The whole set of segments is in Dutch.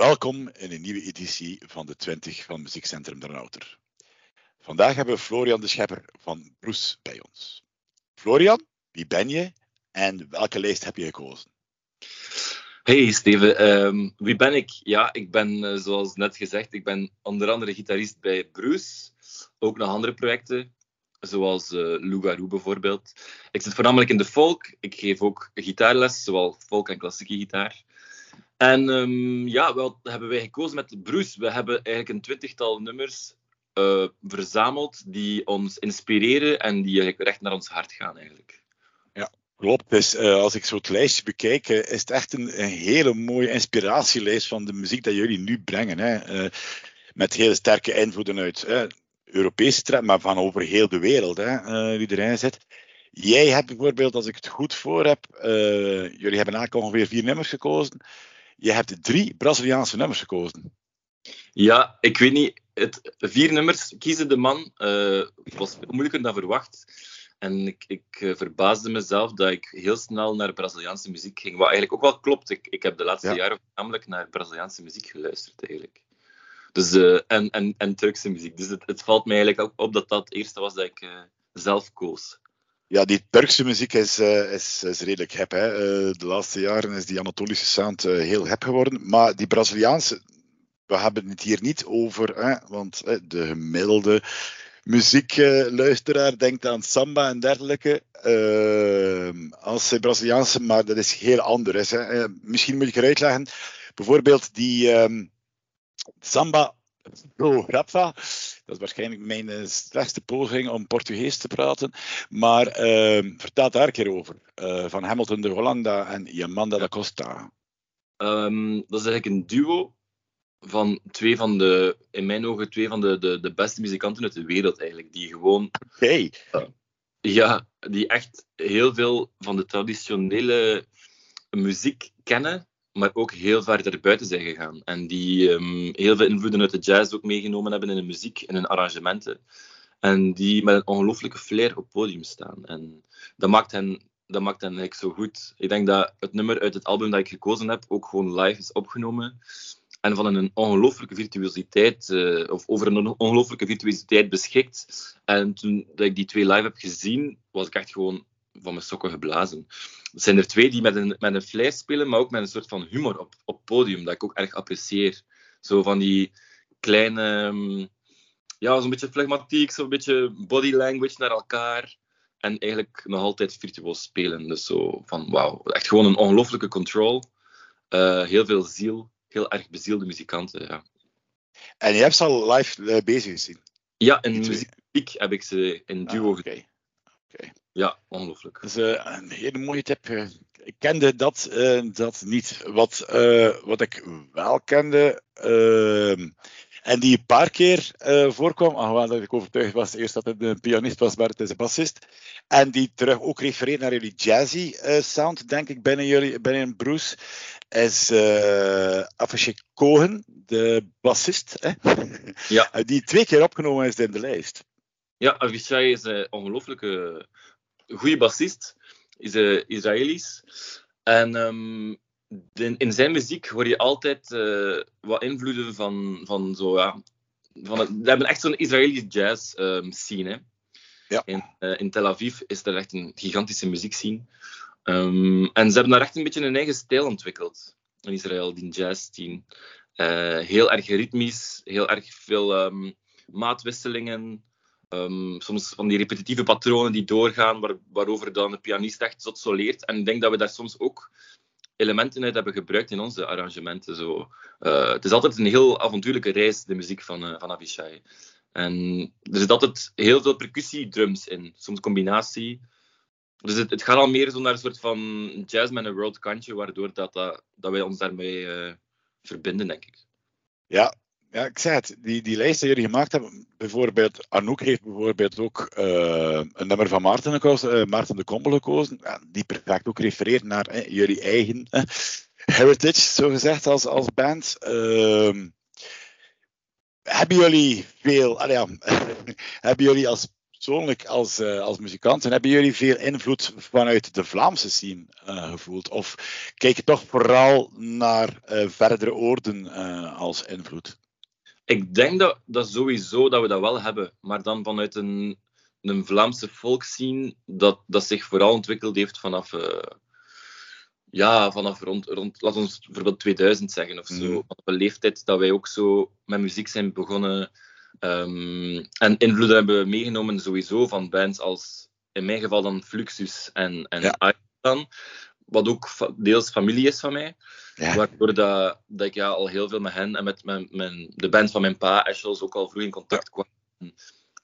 Welkom in een nieuwe editie van de 20 van Muziekcentrum Dernouter. Vandaag hebben we Florian de Schepper van Broes bij ons. Florian, wie ben je en welke lijst heb je gekozen? Hey Steven, ehm, wie ben ik? Ja, ik ben eh, zoals net gezegd, ik ben onder andere gitarist bij Bruce. Ook nog andere projecten, zoals uh, Lugaroo bijvoorbeeld. Ik zit voornamelijk in de folk. Ik geef ook gitaarles, zowel folk en klassieke gitaar. En um, ja, wat hebben wij gekozen met Bruce? We hebben eigenlijk een twintigtal nummers uh, verzameld die ons inspireren en die eigenlijk recht naar ons hart gaan eigenlijk. Ja, klopt. Dus uh, als ik zo het lijstje bekijk, uh, is het echt een, hele mooie inspiratielijst van de muziek dat jullie nu brengen. Hè? met hele sterke invloeden uit Europese trend, maar van over heel de wereld, hè, die erin zit. Jij hebt bijvoorbeeld, als ik het goed voor heb, jullie hebben eigenlijk ongeveer vier nummers gekozen. Je hebt drie Braziliaanse nummers gekozen. Ja, ik weet niet. Het, vier nummers kiezen de man uh, was veel moeilijker dan verwacht. En ik, ik uh, verbaasde mezelf dat ik heel snel naar Braziliaanse muziek ging. Wat eigenlijk ook wel klopt. Ik, ik heb de laatste ja. jaren namelijk naar Braziliaanse muziek geluisterd eigenlijk. Dus, uh, en, en, en Turkse muziek. Dus het, het, valt mij eigenlijk ook op dat dat het eerste was dat ik zelf koos. Ja, die Turkse muziek is, uh, is, is, redelijk hip. Hè. Uh, de laatste jaren is die Anatolische sound uh, heel hip geworden. Maar die Braziliaanse, we hebben het hier niet over, hè, want de gemiddelde muziekluisteraar denkt aan samba en dergelijke. als Braziliaanse, maar dat is heel anders. Hè. misschien moet ik eruit leggen. Bijvoorbeeld die um, samba Oh, Rafa. Dat is waarschijnlijk mijn uh, slechtste poging om Portugees te praten. Maar uh, vertel daar een keer over. Uh, van Hamilton de Hollanda en Yamanda da Costa. Um, dat is eigenlijk een duo van twee van de, in mijn ogen, twee van de, de, de beste muzikanten uit de wereld eigenlijk. Die gewoon... Hey. ja, die echt heel veel van de traditionele muziek kennen maar ook heel ver daarbuiten zijn gegaan. En die um, heel veel invloeden uit de jazz ook meegenomen hebben in de muziek, in hun arrangementen. En die met een ongelooflijke flair op het podium staan. En dat maakt hen, dat maakt hen eigenlijk zo goed. Ik denk dat het nummer uit het album dat ik gekozen heb ook gewoon live is opgenomen. En van een ongelooflijke virtuositeit, uh, of over een ongelooflijke virtuositeit beschikt. En toen dat ik die twee live heb gezien, was ik echt gewoon van mijn sokken geblazen. Er zijn er twee die met een, met een spelen, maar ook met een soort van humor op, op podium, dat ik ook erg apprecieer. Zo van die kleine, mm, ja, zo'n beetje flegmatiek, zo'n beetje body language naar elkaar. En eigenlijk nog altijd virtuoos spelen. Dus zo van, wauw, echt gewoon een ongelooflijke control. Uh, heel veel ziel, heel erg bezielde muzikanten, ja. En je hebt ze al live uh, bezig gezien? Ja, in muziek heb ik ze in duo ah, okay. Okay. Ja, ongelooflijk. Dat is uh, een hele mooie tip. Ik kende dat, uh, dat niet. Wat, uh, wat ik wel kende, en die een paar keer voorkwam, alhoewel dat ik overtuigd was eerst dat het een pianist was, maar het is een bassist. En die terug ook refereert naar jullie jazzy sound, denk ik, binnen, jullie, binnen Bruce, is uh, Cohen, de bassist. Hè? Ja. die twee keer opgenomen is in de lijst. Ja, Avishai is een ongelooflijke goede bassist, is uh, Israëlisch. En um, de, in zijn muziek hoor je altijd uh, wat invloeden van, van zo, ja. Van het, we hebben echt zo'n Israëlische jazz um, scene. Hè. Ja. In, uh, in, Tel Aviv is er echt een gigantische muziekscene. Um, en ze hebben daar echt een beetje een eigen stijl ontwikkeld in Israël, die jazz scene. heel erg ritmisch, heel erg veel maatwisselingen. Um, soms van die repetitieve patronen die doorgaan, waar, waarover dan de pianist echt zot soleert. En ik denk dat we daar soms ook elementen uit hebben gebruikt in onze arrangementen. Zo. Uh, het is altijd een heel avontuurlijke reis, de muziek van, uh, van Avishai. En er zit altijd heel veel percussiedrums in, soms combinatie. Dus het, gaat al meer zo naar een soort van jazz met een world kantje, waardoor dat, dat, wij ons daarmee uh, verbinden, denk ik. Ja, ja, ik zei het, die, die lijst die jullie gemaakt hebben, bijvoorbeeld, Anouk heeft bijvoorbeeld ook uh, een nummer van Maarten gekozen, uh, Maarten de Kombel gekozen, ja, die perfect ook refereert naar eh, jullie eigen heritage, zo gezegd, als, als band. hebben jullie veel, ja, hebben jullie als persoonlijk als, uh, als muzikanten, hebben jullie veel invloed vanuit de Vlaamse scene gevoeld? Of kijk je toch vooral naar verdere oorden als invloed? Ik denk dat, dat sowieso dat we dat wel hebben, maar dan vanuit een, een Vlaamse volksscene dat, dat zich vooral ontwikkeld heeft vanaf ja, vanaf rond, rond, laat ons bijvoorbeeld 2000 zeggen of zo. Mm. Op een leeftijd dat wij ook zo met muziek zijn begonnen. Um, en invloeden hebben meegenomen sowieso van bands als, in mijn geval dan Fluxus en, en ja. Wat ook deels familie is van mij. Ja. Waardoor dat, dat ik ja, al heel veel met hen en met mijn, mijn, de band van mijn pa, Ashels, ook al vroeg in contact kwam.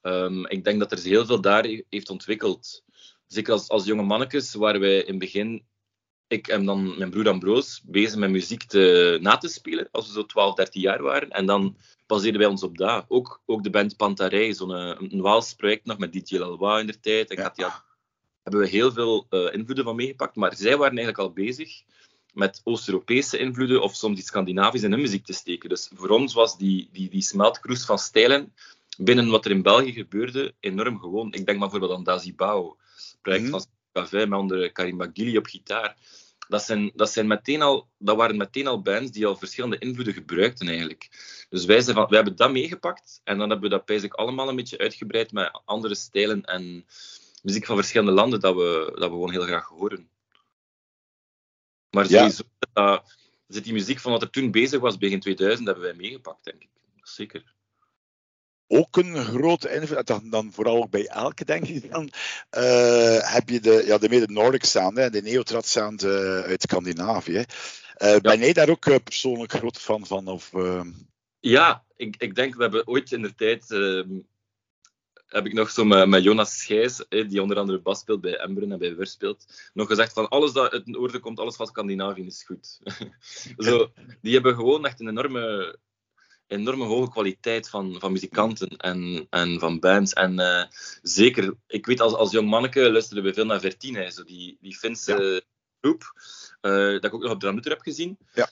Um, ik denk dat er heel veel daar heeft ontwikkeld. Zeker als, als jonge mannetjes, waar wij in het begin ik en dan mijn broer Ambroos bezig met muziek te, na te spelen, als we zo 12, 13 jaar waren. En dan baseerden wij ons op dat. Ook, ook de band Pantarij, zo'n eh, Waals project nog met DJ Lalois in de tijd. En ja. Hebben we heel veel uh, invloeden van meegepakt. Maar zij waren eigenlijk al bezig met Oost-Europese invloeden of soms iets Scandinavisch in hun muziek te steken. Dus voor ons was die, die, die smeltkroes van stijlen binnen wat er in België gebeurde enorm gewoon. Ik denk bijvoorbeeld aan Dazibao, project mm. van Café met onder Karim Bagili op gitaar. Dat, zijn, dat, zijn meteen al, dat waren meteen al bands die al verschillende invloeden gebruikten eigenlijk. Dus wij, zijn van, wij hebben dat meegepakt en dan hebben we dat eigenlijk allemaal een beetje uitgebreid met andere stijlen en muziek van verschillende landen dat we, dat we gewoon heel graag horen. Maar sowieso zit die muziek van wat er toen bezig was, begin 2000, hebben wij meegepakt, denk ik. Zeker ook een grote invloed, dan, dan vooral ook bij elke, denk ik dan, uh, heb je de, ja, de mede Nordic sound, hè, de neotrad sound uh, uit Scandinavië. Uh, ja. Ben jij daar ook persoonlijk groot fan van? Of, Ja, ik, ik denk, we hebben ooit in de tijd, ehm, heb ik nog zo met, met Jonas Schijs, die onder andere bas speelt bij Embren en bij Wur speelt, nog gezegd van alles dat uit het noorden komt, alles van Scandinavië is goed. zo, die hebben gewoon echt een enorme enorme hoge kwaliteit van, van muzikanten en, en van bands. En uh, zeker, ik weet als, als jong manneke luisterde we veel naar Vertine, zo die, die Finse groep, uh, dat ik ook nog op Dramutter heb gezien. Ja.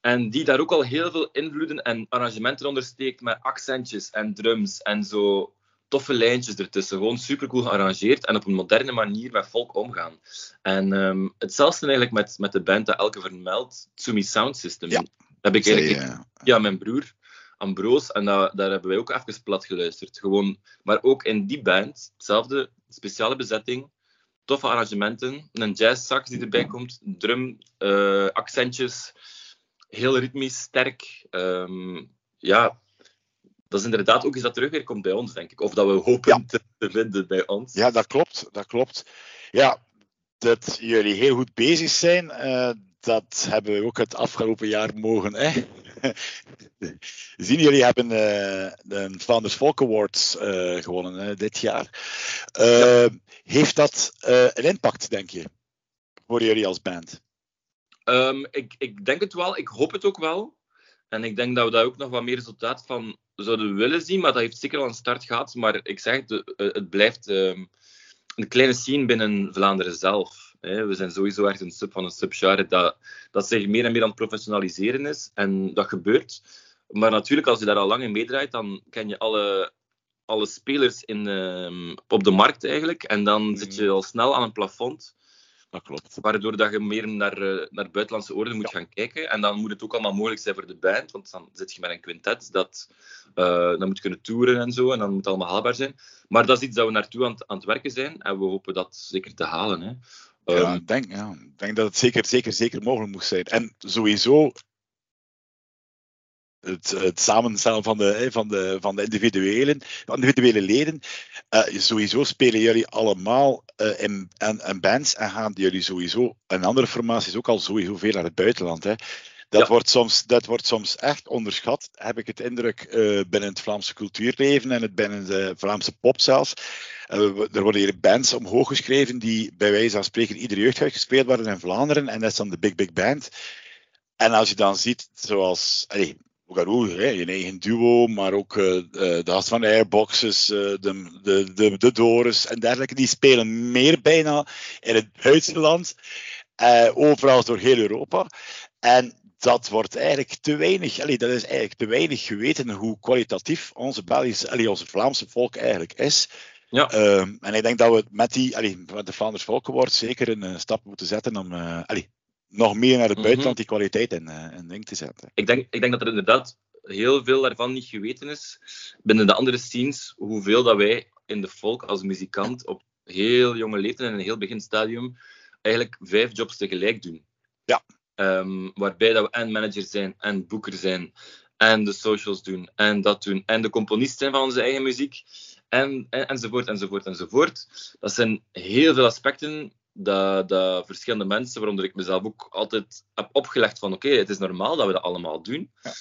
En die daar ook al heel veel invloeden en arrangementen ondersteekt met accentjes en drums en zo toffe lijntjes ertussen. Gewoon supercool gearrangeerd en op een moderne manier met volk omgaan. En um, hetzelfde eigenlijk met, met de band dat Elke vermeldt, Tsumi Sound System. Ja. heb ik eigenlijk, ja, mijn broer Ambroos. En dat, daar hebben wij ook even plat geluisterd. Gewoon, maar ook in die band, hetzelfde, speciale bezetting, toffe arrangementen, een jazz sax die erbij komt, drum, uh, accentjes, heel ritmisch, sterk. Um, ja, dat is inderdaad ook iets dat terug weer komt bij ons, denk ik. Of dat we hopen te, vinden bij ons. Ja, dat klopt. Dat klopt. Ja, dat jullie heel goed bezig zijn, uh, dat hebben we ook het afgelopen jaar mogen hè, zien. Jullie hebben uh, de Founders Folk Awards uh, gewonnen dit jaar. Heeft dat een impact, denk je, voor jullie als band? Um, ik, ik denk het wel. Ik hoop het ook wel. En ik denk dat we daar ook nog wat meer resultaat van zouden willen zien. Maar dat heeft zeker al een start gehad. Maar ik zeg, het, het blijft um, een kleine scene binnen Vlaanderen zelf. We zijn sowieso echt een sub van een subgenre dat, dat zich meer en meer aan het professionaliseren is. En dat gebeurt. Maar natuurlijk, als je daar al lang in meedraait, dan ken je alle, alle spelers in, uh, op de markt eigenlijk. En dan mm. zit je al snel aan een plafond. Dat klopt. Waardoor dat je meer naar, uh, naar buitenlandse orde moet gaan kijken. En dan moet het ook allemaal mogelijk zijn voor de band. Want dan zit je met een quintet dat uh, dan moet kunnen toeren en zo. En dan moet het allemaal haalbaar zijn. Maar dat is iets dat we naartoe aan, aan het werken zijn. En we hopen dat zeker te halen. Hè. Ja, ehm, ik denk, ja, ik denk dat het zeker, zeker, zeker mogelijk moet zijn. En sowieso het, het samenstellen van de, van de, van de individuele, individuele leden. Uh, sowieso spelen jullie allemaal uh, in, in, in, bands en gaan jullie sowieso in andere formaties ook al sowieso veel naar het buitenland. Hè. Dat, wordt soms, dat wordt soms echt onderschat, heb ik het indruk, uh, binnen het Vlaamse cultuurleven en het binnen de Vlaamse pop zelfs. Uh, er worden hier bands omhoog geschreven die bij wijze van spreken iedere jeugdhuis gespeeld worden in Vlaanderen. En dat is dan de Big Big Band. En als je dan ziet, zoals Ogaroo, je eigen duo, maar ook uh, de gast van Airboxes, de, de, de, de Doris en dergelijke, die spelen meer bijna in het buitenland. overal door heel Europa. En dat wordt eigenlijk te weinig, allee, dat is eigenlijk te weinig geweten hoe kwalitatief onze Belgische, allee, onze Vlaamse volk eigenlijk is. Ja. Ehm, en ik denk dat we met die, allee, met de Vlaanders Volkenwoord zeker een uh, stap moeten zetten om uh, allee, nog meer naar het Mhm. buitenland die kwaliteit in, uh, in te zetten. Ik denk, ik denk dat er inderdaad heel veel daarvan niet geweten is binnen de andere scenes, hoeveel dat wij in de folk als muzikant op heel jonge leeftijd en in een heel beginstadium eigenlijk vijf jobs tegelijk doen. Ja. Um, waarbij dat we en manager zijn, en boeker zijn, en de socials doen, en dat doen, en de componist zijn van onze eigen muziek, en, en, enzovoort, enzovoort, enzovoort. Dat zijn heel veel aspecten dat, dat verschillende mensen, waaronder ik mezelf ook altijd heb opgelegd van oké, okay, het is normaal dat we dat allemaal doen, ja.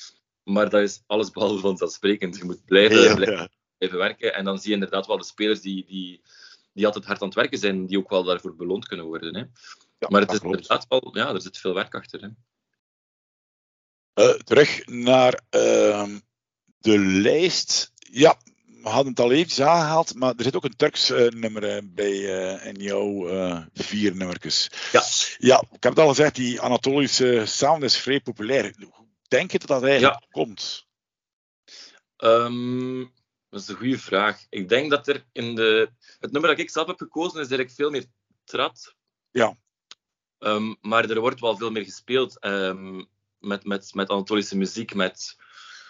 maar dat is alles behalve vanzelfsprekend. Je moet blijven, Ja, blijven, ja. blijven werken, en dan zie je inderdaad wel de spelers die, die, die altijd hard aan het werken zijn, die ook wel daarvoor beloond kunnen worden. Hè. Ja, maar het is klopt. inderdaad wel, ja, er zit veel werk achter. Hè. Eh, terug naar ehm, de lijst. Ja, we hadden het al eventjes aangehaald, maar er zit ook een Turks eh, nummer eh, bij eh, in jouw vier nummertjes. Ja. ja, ik heb het al gezegd, die Anatolische sound is vrij populair. Hoe denk je dat dat eigenlijk komt? Ehm, dat is een goede vraag. Ik denk dat er in de... Het nummer dat ik zelf heb gekozen is eigenlijk veel meer trad. Ja. Ehm, maar er wordt wel veel meer gespeeld ehm, met, met, met Anatolische muziek, met,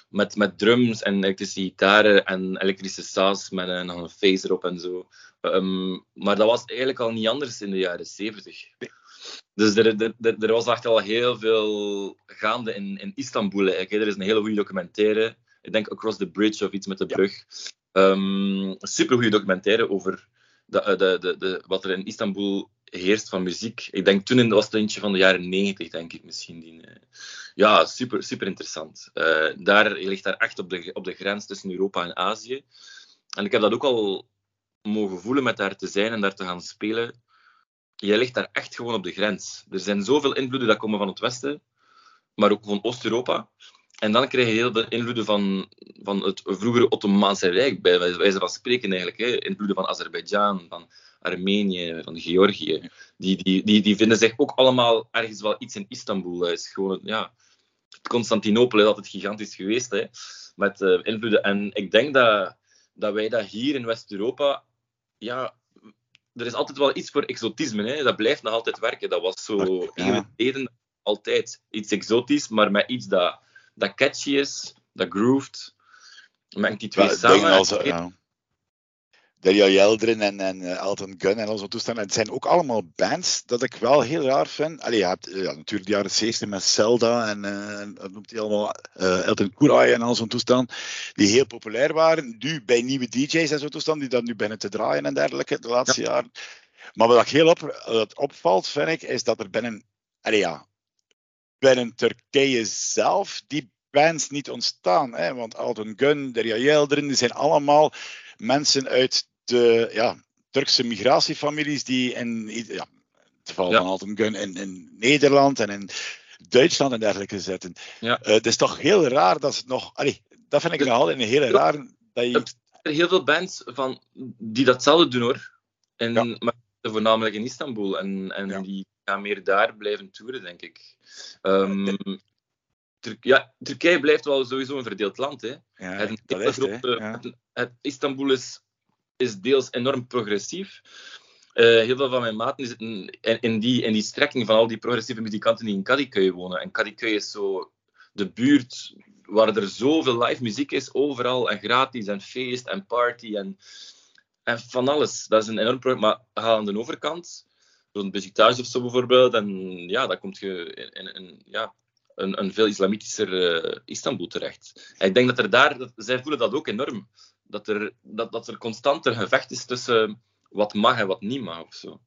met, met drums en elektrische gitaren en elektrische saas met een, nog een face erop en zo. Ehm, maar dat was eigenlijk al niet anders in de jaren zeventig. Dus er, er, er, was echt al heel veel gaande in, in Istanbul. Eigenlijk. Er is een hele goede documentaire. Ik denk Across the Bridge of iets met de brug. Um, super goede documentaire over de, de, de, wat er in Istanbul heerst van muziek. Ik denk toen in, was het eentje van de jaren 90, denk ik misschien. Die, uh, ja, super, super interessant. Uh, daar, je ligt daar echt op de, op de grens tussen Europa en Azië. En ik heb dat ook al mogen voelen met daar te zijn en daar te gaan spelen. Je ligt daar echt gewoon op de grens. Er zijn zoveel invloeden dat komen van het Westen, maar ook van Oost-Europa. En dan krijg je heel veel invloeden van, van het vroegere Ottomaanse Rijk, bij wijze van spreken eigenlijk. Hè. Invloeden van Azerbeidzjan, van Armenië, van Georgië. Die, die, die, die vinden zich ook allemaal ergens wel iets in Istanbul. Is gewoon, ja, Constantinopel is altijd gigantisch geweest, hè, met uh, invloeden. En ik denk dat, dat wij dat hier in West-Europa, ja, er is altijd wel iets voor exotisme. Hè. Dat blijft nog altijd werken. Dat was zo Ja. eeuwen altijd iets exotisch, maar met iets dat, dat catchy is, dat grooved. Mengt die twee Ja, samen. dingen als, ja. Delia Yeldrin en, en uh, Elton Gunn en al zo'n toestanden. Het zijn ook allemaal bands dat ik wel heel raar vind. Allee, je hebt uh, ja, natuurlijk de jaren 70 met Zelda en uh, dat noemt hij allemaal uh, Elton Kurai en al zo'n toestand. Die heel populair waren. Nu bij nieuwe DJ's en zo'n toestand, die dat nu beginnen te draaien en dergelijke de laatste ja. jaren. Maar wat ik heel op, wat opvalt, vind ik, is dat er binnen, allee, ja, binnen Turkije zelf die bands niet ontstaan. Hè? Want Elton Gunn, Delia Yeldrin, die zijn allemaal mensen uit de ja, Turkse migratiefamilies die in, ja, het geval van Alton Gun in, in Nederland en in Duitsland en dergelijke zitten. Ja. Eh, het is toch heel raar dat ze het nog. Allee, dat vind ik nog altijd een hele raar. Dat je, Er heel veel bands van, die datzelfde doen hoor. En, Ja. Maar voornamelijk in Istanbul. En, en Ja. die gaan meer daar blijven toeren, denk ik. Ehm, Tur- ja, Turkije blijft wel sowieso een verdeeld land. Hè. ja, Het, is grote- het- Istanbul is, is deels enorm progressief. Eh, heel veel van mijn maten zitten in, die, in die strekking van al die progressieve muzikanten die in Kadıköy wonen. En Kadıköy is zo de buurt waar er zoveel live muziek is, overal en gratis en feest en party en, en van alles. Dat is een enorm probleem. Maar ga aan de overkant, rond Besiktas of zo bijvoorbeeld, en ja, dan kom je in- ja, een, een veel islamitischer eh, Istanbul terecht. En ik denk dat er daar, dat, zij voelen dat ook enorm, dat er, dat, dat er constant een gevecht is tussen wat mag en wat niet mag of zo.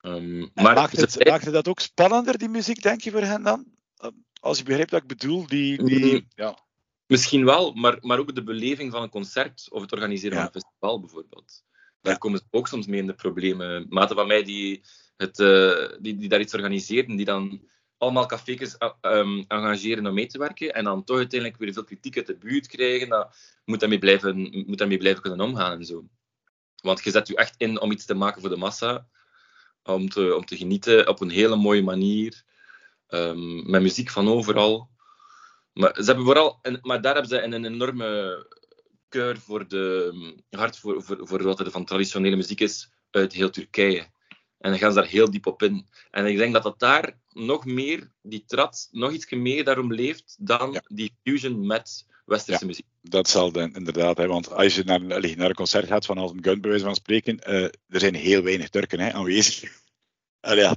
Ehm, maar maakt, het, maakt het dat ook spannender, die muziek, denk je, voor hen dan? Eh, Als je begrijpt wat ik bedoel, die. die Mm. ja. Misschien wel, maar, maar ook de beleving van een concert of het organiseren Ja. van een festival bijvoorbeeld. Daar Ja. komen ze ook soms mee in de problemen. Maten van mij die, het, eh, die, die daar iets organiseren, die dan allemaal cafés um, engageren om mee te werken en dan toch uiteindelijk weer veel kritiek uit de buurt krijgen, dat moet daarmee blijven, moet daarmee blijven kunnen omgaan en zo. Want je zet je echt in om iets te maken voor de massa, om te, om te genieten op een hele mooie manier, ehm, met muziek van overal. Maar, ze hebben vooral, maar daar hebben ze een, enorme voorkeur voor de, hard voor, voor, voor wat er van traditionele muziek is uit heel Turkije. En dan gaan ze daar heel diep op in. En ik denk dat dat daar nog meer, die trad, nog iets meer daarom leeft dan die fusion met westerse muziek. Dat zal dan inderdaad, hè, want als je naar, naar een concert gaat van Alton Gun, bij wijze van spreken, uh, er zijn heel weinig Turken hè, aanwezig. Allee, ja.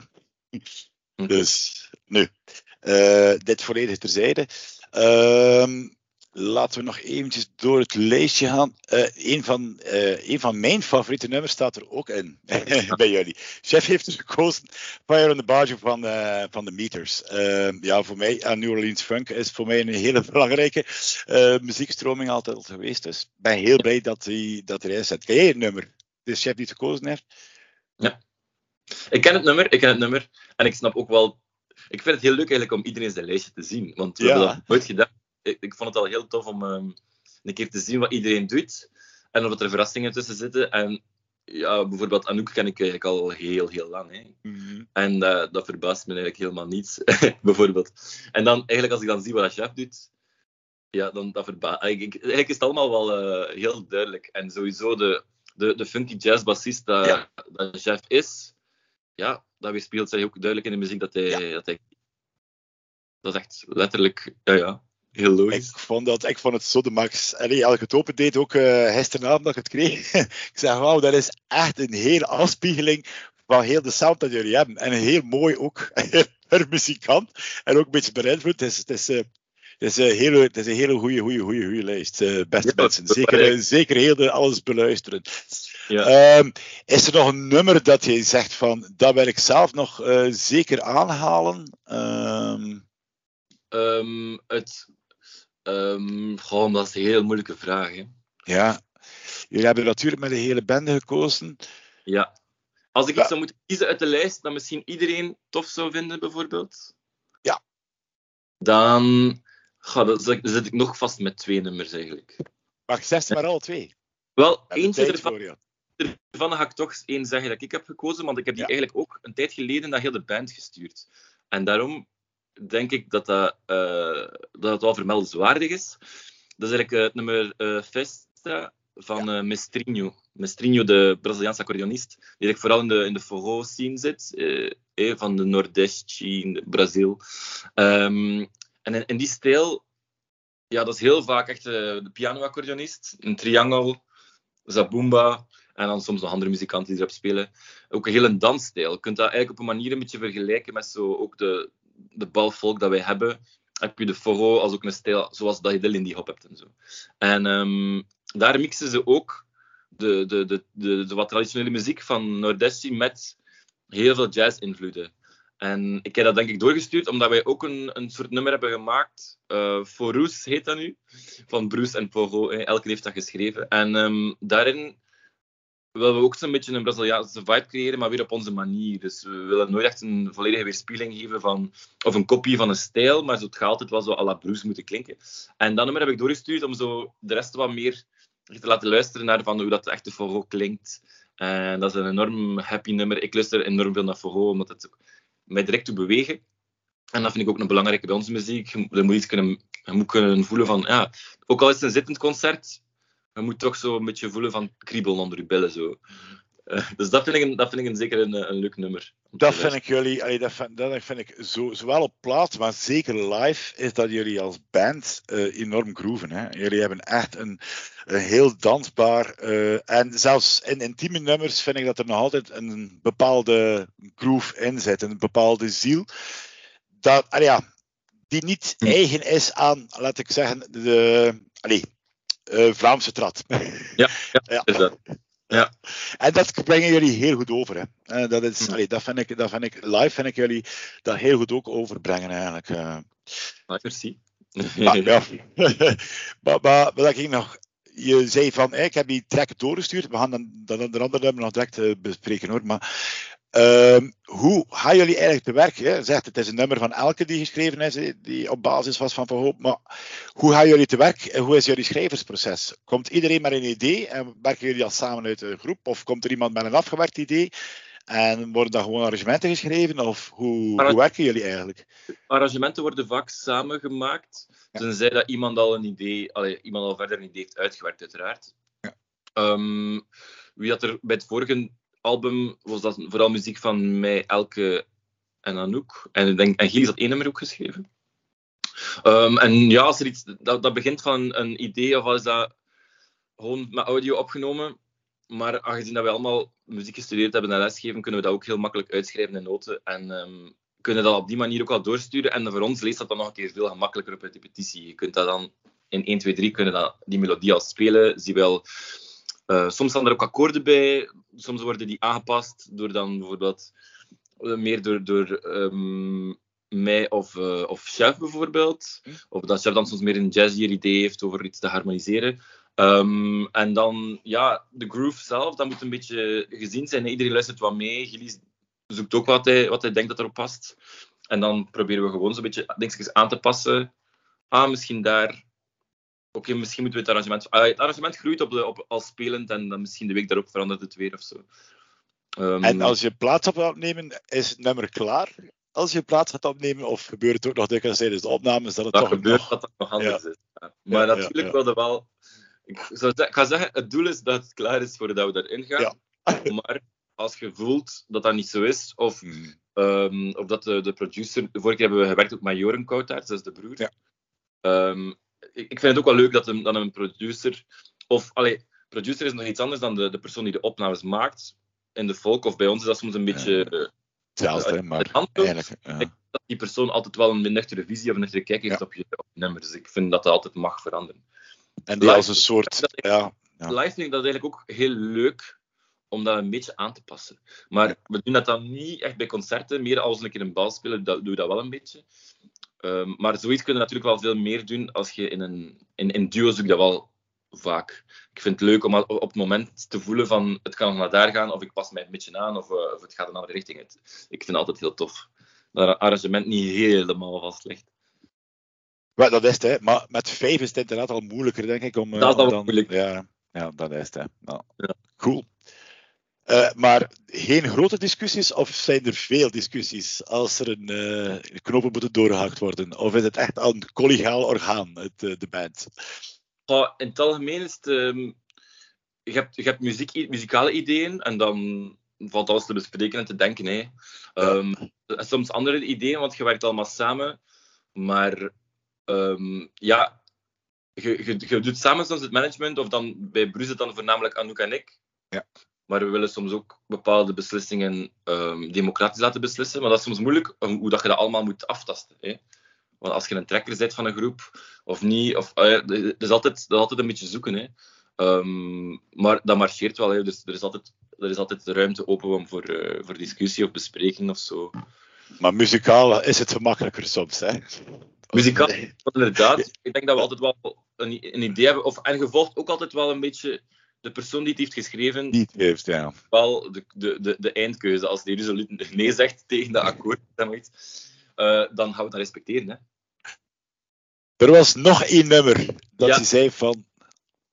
Hm. Dus, nu, uh, dit volledig terzijde. Uh, Laten we nog eventjes door het lijstje gaan. Uh, een, van, uh, een van mijn favoriete nummers staat er ook in bij jullie. Chef heeft dus gekozen Fire on the Barge van, uh, van de Meters. ja, voor mij, en New Orleans Funk is voor mij een hele belangrijke muziekstroming altijd geweest. Dus ik ben heel blij dat hij dat erin zit. Ken jij het nummer? De chef die het gekozen heeft? Ja. Ik ken het nummer, ik ken het nummer. En ik snap ook wel... Ik vind het heel leuk eigenlijk om iedereen zijn lijstje te zien. Want we hebben dat nooit gedaan ik, ik, vond het al heel tof om um, een keer te zien wat iedereen doet. En of er verrassingen tussen zitten. En ja, bijvoorbeeld Anouk ken ik eigenlijk al heel, heel lang. Hè. Mm-hmm. En uh, dat verbaast me eigenlijk helemaal niets, bijvoorbeeld. En dan, eigenlijk als ik dan zie wat chef doet, ja, dan dat verbaast eigenlijk, eigenlijk is het allemaal wel uh, heel duidelijk. En sowieso de, de, de funky jazz bassist dat, ja. dat chef is, ja, dat weerspiegelt zich ook duidelijk in de muziek dat hij, ja. dat hij dat is echt letterlijk, ja, ja, Heel logisch. Ik vond, dat, ik vond het zo de max. Allee, als ik het open deed, ook uh, gisteravond dat ik het kreeg. ik zeg, wauw, dat is echt een hele afspiegeling van heel de sound dat jullie hebben. En heel mooi ook per muzikant. En ook een beetje beïnvloed. Het is, het is, uh, het is, een hele, het is een hele goede, goede, goede, goede lijst. Uh, beste ja, mensen. Zeker, zeker heel de, alles beluisteren. Ja. Um, is er nog een nummer dat je zegt van, dat wil ik zelf nog zeker aanhalen? Um, um, het Um, goh, dat is een heel moeilijke vraag. Hè. Ja, jullie hebben natuurlijk met de hele bende gekozen. Ja. Als ik iets zou moeten kiezen uit de lijst dat misschien iedereen tof zou vinden, bijvoorbeeld. Ja. Dan, ga, dan zit ik nog vast met twee nummers eigenlijk. Maar zes maar al twee. Wel, eentje ervan, ervan ga ik toch één zeggen dat ik heb gekozen, want ik heb die eigenlijk ook een tijd geleden naar heel de band gestuurd. En daarom denk ik dat dat, uh, dat het wel vermeldenswaardig is. Dat is eigenlijk uh, het nummer uh, Festa van ja. Mestrinho. Mestrinho, de Braziliaanse accordeonist, die eigenlijk vooral in de, in de forró-scene zit, eh, van de Nordeste in Brazil. Um, en in, in, die stijl, ja, dat is heel vaak echt de piano-accordeonist, een triangel, zabumba, en dan soms nog andere muzikanten die erop spelen. Ook een hele dansstijl. Je kunt dat eigenlijk op een manier een beetje vergelijken met zo ook de, de balvolk dat wij hebben, heb je de forro als ook een stijl zoals dat je de Lindy Hop hebt en zo. En um, daar mixen ze ook de, de, de, de, wat traditionele muziek van Nordesti met heel veel jazz-invloeden. En ik heb dat denk ik doorgestuurd, omdat wij ook een, een soort nummer hebben gemaakt. Uh, Forus heet dat nu. Van Bruce en Pogo. Elke heeft dat geschreven. En um, daarin willen we ook zo'n beetje een Braziliaanse vibe creëren, maar weer op onze manier. Dus we willen nooit echt een volledige weerspiegeling geven van, of een kopie van een stijl, maar het gaat altijd wel zo à la Bruce moeten klinken. En dat nummer heb ik doorgestuurd om zo de rest wat meer te laten luisteren naar van hoe dat echt de Forro klinkt. En dat is een enorm happy nummer. Ik luister enorm veel naar Forro, omdat het mij direct doet bewegen. En dat vind ik ook een belangrijke bij onze muziek. Je moet iets kunnen, moet kunnen voelen van, ja, ook al is het een zittend concert, je moet toch zo een beetje voelen van kriebel onder je billen. Zo. Uh, dus dat vind ik, een, dat vind ik een, zeker een, een leuk nummer. Dat vind ik jullie, allee, dat, vind, dat vind ik zo, zowel op plaats, maar zeker live, is dat jullie als band uh, enorm grooven. Hè? Jullie hebben echt een, een heel dansbaar, uh, en zelfs in intieme nummers vind ik dat er nog altijd een bepaalde groove in zit, een bepaalde ziel. Dat, allee, ja, die niet hm. eigen is aan, laat ik zeggen, de, allee, Vlaamse trad. Ja, ja, Is dat. Ja. En dat brengen jullie heel goed over. Hè. Uh, dat, is, allee, dat, vind ik, dat vind ik, live vind ik jullie dat heel goed ook overbrengen eigenlijk. Uh. merci. maar, ja. maar, maar wat ik nog je zei van, ik heb die track doorgestuurd. We gaan dan, dan de andere nog direct bespreken hoor. Maar Ehm, hoe gaan jullie eigenlijk te werk? Je zegt het is een nummer van elke die geschreven is, die op basis was van Verhoop. Maar hoe gaan jullie te werk? Hoe is jullie schrijversproces? Komt iedereen met een idee en werken jullie al samen uit een groep? Of komt er iemand met een afgewerkt idee? En worden daar gewoon arrangementen geschreven? Of hoe, hoe werken jullie eigenlijk? Arrangementen worden vaak samengemaakt. Ja. Tenzij dat iemand al een idee, allee, iemand al verder een idee heeft uitgewerkt, uiteraard. Ja. Um, wie had er bij het vorige album was dat vooral muziek van mij, Elke en Anouk. En ik denk, en Gilles had één nummer ook geschreven. Um, en ja, als er iets, dat, dat begint van een idee of is dat gewoon met audio opgenomen. Maar aangezien dat we allemaal muziek gestudeerd hebben en lesgeven, kunnen we dat ook heel makkelijk uitschrijven in noten. En um, kunnen dat op die manier ook al doorsturen. En voor ons leest dat dan nog een keer veel gemakkelijker op repetitie. Je kunt dat dan in 1, 2, 3 kunnen dat, die melodie al spelen. Zie wel, uh, soms staan er ook akkoorden bij. Soms worden die aangepast door dan bijvoorbeeld uh, meer door, door um, mij of, uh, of Chef bijvoorbeeld. Hm. Of dat Chef dan soms meer een jazzier idee heeft over iets te harmoniseren. Um, en dan, ja, de groove zelf, dat moet een beetje gezien zijn. Iedereen luistert wat mee. Gilles zoekt ook wat hij, wat hij denkt dat erop past. En dan proberen we gewoon zo'n beetje dingetjes aan te passen. Ah, misschien daar. Oké, misschien moeten we het arrangement. Ah, het arrangement groeit op de, op, als spelend en dan misschien de week daarop verandert het weer of zo. Um, en als je plaats op opnemen, is het nummer klaar? Als je plaats gaat opnemen, of gebeurt het ook nog dikwijls tijdens de opnames dat het dat toch gebeurt nog... dat het nog anders is. Ja. Maar ja, natuurlijk wilde wel ik, zou, ik ga zeggen, het doel is dat het klaar is voordat we daarin gaan. Maar als je voelt dat dat niet zo is, of, hmm. um, of dat de, de producer... De vorige keer hebben we gewerkt ook met Joren Koutaert, dat is de broer. Um, ik, vind het ook wel leuk dat een, dat een producer... Of, allee, producer is nog iets anders dan de, de persoon die de opnames maakt. In de folk of bij ons is dat soms een beetje... Ja. Hetzelfde, uh, maar eigenlijk... Ja. Dat die persoon altijd wel een nuchtere visie of een nuchtere kijk heeft op, je, op je nummers. Dus ik vind dat dat altijd mag veranderen. En die als een soort. ja, ja. Live vind ik dat eigenlijk ook heel leuk om dat een beetje aan te passen. Maar we doen dat dan niet echt bij concerten. Meer als een keer een bal spelen, dat, doe je dat wel een beetje. Um, maar zoiets kun je natuurlijk wel veel meer doen als je in een in, in duo zoekt dat wel vaak. Ik vind het leuk om op het moment te voelen van het kan nog naar daar gaan, of ik pas mij een beetje aan, of, uh, of het gaat een andere richting uit. Ik vind het altijd heel tof. Dat een arrangement niet helemaal vast ligt. Maar dat is het, hè. Maar met vijf is het inderdaad al moeilijker, denk ik. Om, dat is dan, moeilijk. Ja, ja, dat is het, hè. Nou, ja. Cool. Uh, maar geen grote discussies, of zijn er veel discussies als er een uh, knopen moeten doorgehakt worden? Of is het echt een collegiaal orgaan, het, uh, de band? In het algemeen is het. Um, je hebt, je hebt muziek, muzikale ideeën en dan valt alles te bespreken en te denken. Hè. Um, ja. Soms andere ideeën, want je werkt allemaal samen. Maar um, ja, je, je, je, doet samen soms het management, of dan bij Bruce dan voornamelijk Anouk en ik. Ja. Maar we willen soms ook bepaalde beslissingen um, democratisch laten beslissen. Maar dat is soms moeilijk, hoe dat je dat allemaal moet aftasten. Hè? Want als je een trekker bent van een groep, of niet, of, uh, er, is altijd, is altijd een beetje zoeken. Hè? Um, maar dat marcheert wel. Hè? Dus er is altijd, er is altijd ruimte open voor, uh, voor discussie of bespreking of zo. Maar muzikaal is het gemakkelijker soms, hè? Muzikaal, inderdaad. Ik denk dat we altijd wel een, een idee hebben. Of, en gevolgd ook altijd wel een beetje de persoon die het heeft geschreven. Niet heeft, ja. Wel de, de, de, de eindkeuze. Als die resoluut nee zegt tegen dat akkoord, dan, uh, dan gaan we dat respecteren. Hè. Er was nog één nummer dat ja. hij zei van.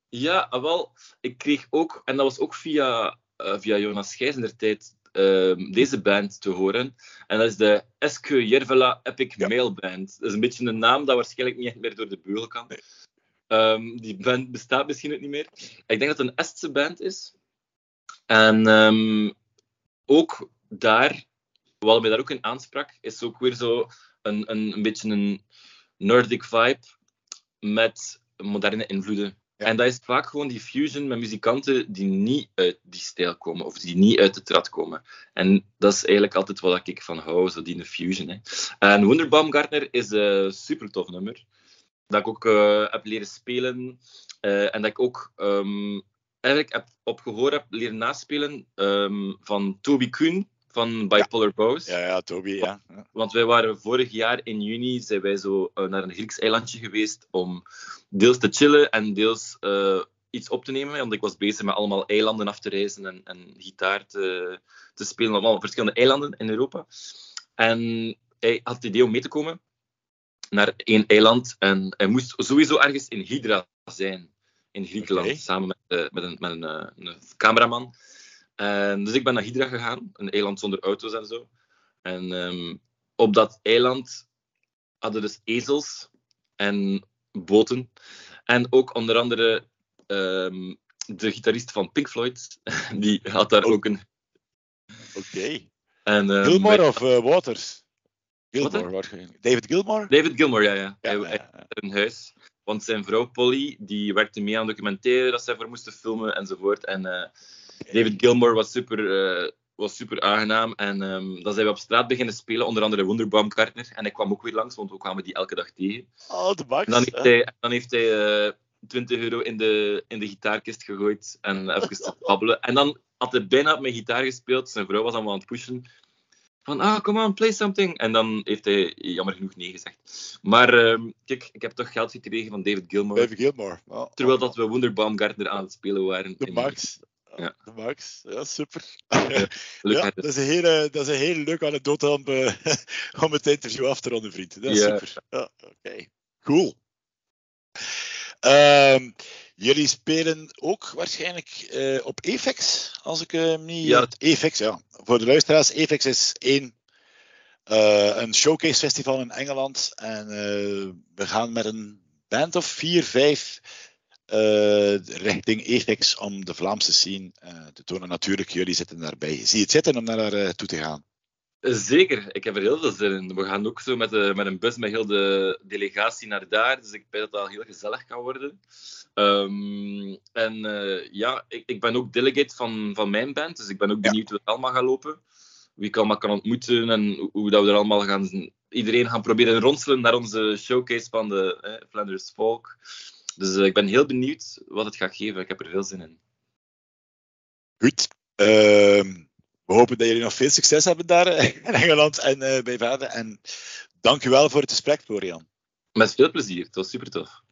Ja, wel. Ik kreeg ook, en dat was ook via, uh, via Jonas Gijs in tijd, uh, deze band te horen. En dat is de Eske Jervela Epic ja. Mail Band. Dat is een beetje een naam dat waarschijnlijk niet echt meer door de beugel kan. Nee. Um, die band bestaat misschien ook niet meer. Ik denk dat het een Estse band is. En um, ook daar, wat mij daar ook in aansprak, is ook weer zo een, een, een beetje een Nordic vibe met moderne invloeden. Ja. En dat is vaak gewoon die fusion met muzikanten die niet uit die stijl komen, of die niet uit de trad komen. En dat is eigenlijk altijd wat ik van hou, zo die fusion. Hè. En Wunderbaumgartner is een super tof nummer. Dat ik ook uh, heb leren spelen. Uh, en dat ik ook um, eigenlijk heb op gehoor heb leren naspelen um, van Toby Kuhn van Bipolar ja. Bows. Ja, ja, Toby, ja. Want wij waren vorig jaar in juni zijn wij zo uh, naar een Grieks eilandje geweest om deels te chillen en deels uh, iets op te nemen. Want ik was bezig met allemaal eilanden af te reizen en, en gitaar te, te spelen op allemaal verschillende eilanden in Europa. En hij had het idee om mee te komen naar één eiland. En hij moest sowieso ergens in Hydra zijn, in Griekenland, okay. samen met, uh, met, een, met een, een cameraman. En, dus ik ben naar Hydra gegaan, een eiland zonder auto's en zo. En ehm, op dat eiland hadden dus ezels en boten. En ook onder andere ehm, de gitarist van Pink Floyd, die had daar Oh. ook een... Oké. Ehm, Gilmore wij- of eh, Waters? Gilmore, waarschijnlijk. David Gilmore? David Gilmour, ja, ja. Ja, hij, ja, een huis. Want zijn vrouw Polly, die werkte mee aan documentaire dat zij voor moesten filmen enzovoort. En eh, David Gilmour was super, eh, was super aangenaam. En ehm, dan zijn we op straat beginnen spelen, onder andere Wonderbaumgartner. En hij kwam ook weer langs, want we kwamen die elke dag tegen. Oh, de Max. En dan heeft hij, dan heeft hij eh, 20 euro in de, in de gitaarkist gegooid en even te babbelen. En dan had hij bijna op mijn gitaar gespeeld. Zijn vrouw was allemaal aan het pushen. Van, ah, come on, play something. En dan heeft hij jammer genoeg nee gezegd. Maar ehm, kijk, ik heb toch geld gekregen van David Gilmour. David Gilmore. Oh, Terwijl oh, dat we Wonderbaumgartner aan het spelen waren. De Max. Ja. De Max. Ja, super. Ja, dat is een hele, dat is een hele leuke anekdote om, eh, om het interview af te ronden, vriend. Dat is Ja. super. Ja, Oké, cool. Ehm, jullie spelen ook waarschijnlijk eh, op EFEX, als ik hem niet... Ja. het EFEX, ja. Voor de luisteraars, EFEX is één, eh, een showcase festival in Engeland. En we gaan met een band of vier, vijf richting EFEX om de Vlaamse scene te tonen. Natuurlijk, jullie zitten daarbij. Zie je het zitten om daar eh, toe te gaan? Zeker, ik heb er heel veel zin in. We gaan ook zo met, de, met een bus met heel de delegatie naar daar. Dus ik denk dat dat heel gezellig kan worden. Ehm, en eh, ja, ik, ik ben ook delegate van, van mijn band. Dus ik ben ook Ja. benieuwd hoe het allemaal gaat lopen. Wie ik allemaal kan ontmoeten en hoe, dat we er allemaal gaan... Iedereen gaan proberen ronselen naar onze showcase van de eh, Flanders Folk. Dus eh, ik ben heel benieuwd wat het gaat geven. Ik heb er veel zin in. Goed. Ehm, we hopen dat jullie nog veel succes hebben daar eh, in Engeland en bij verder. En dank u wel voor het gesprek, Florian. Met veel plezier. Het was super tof.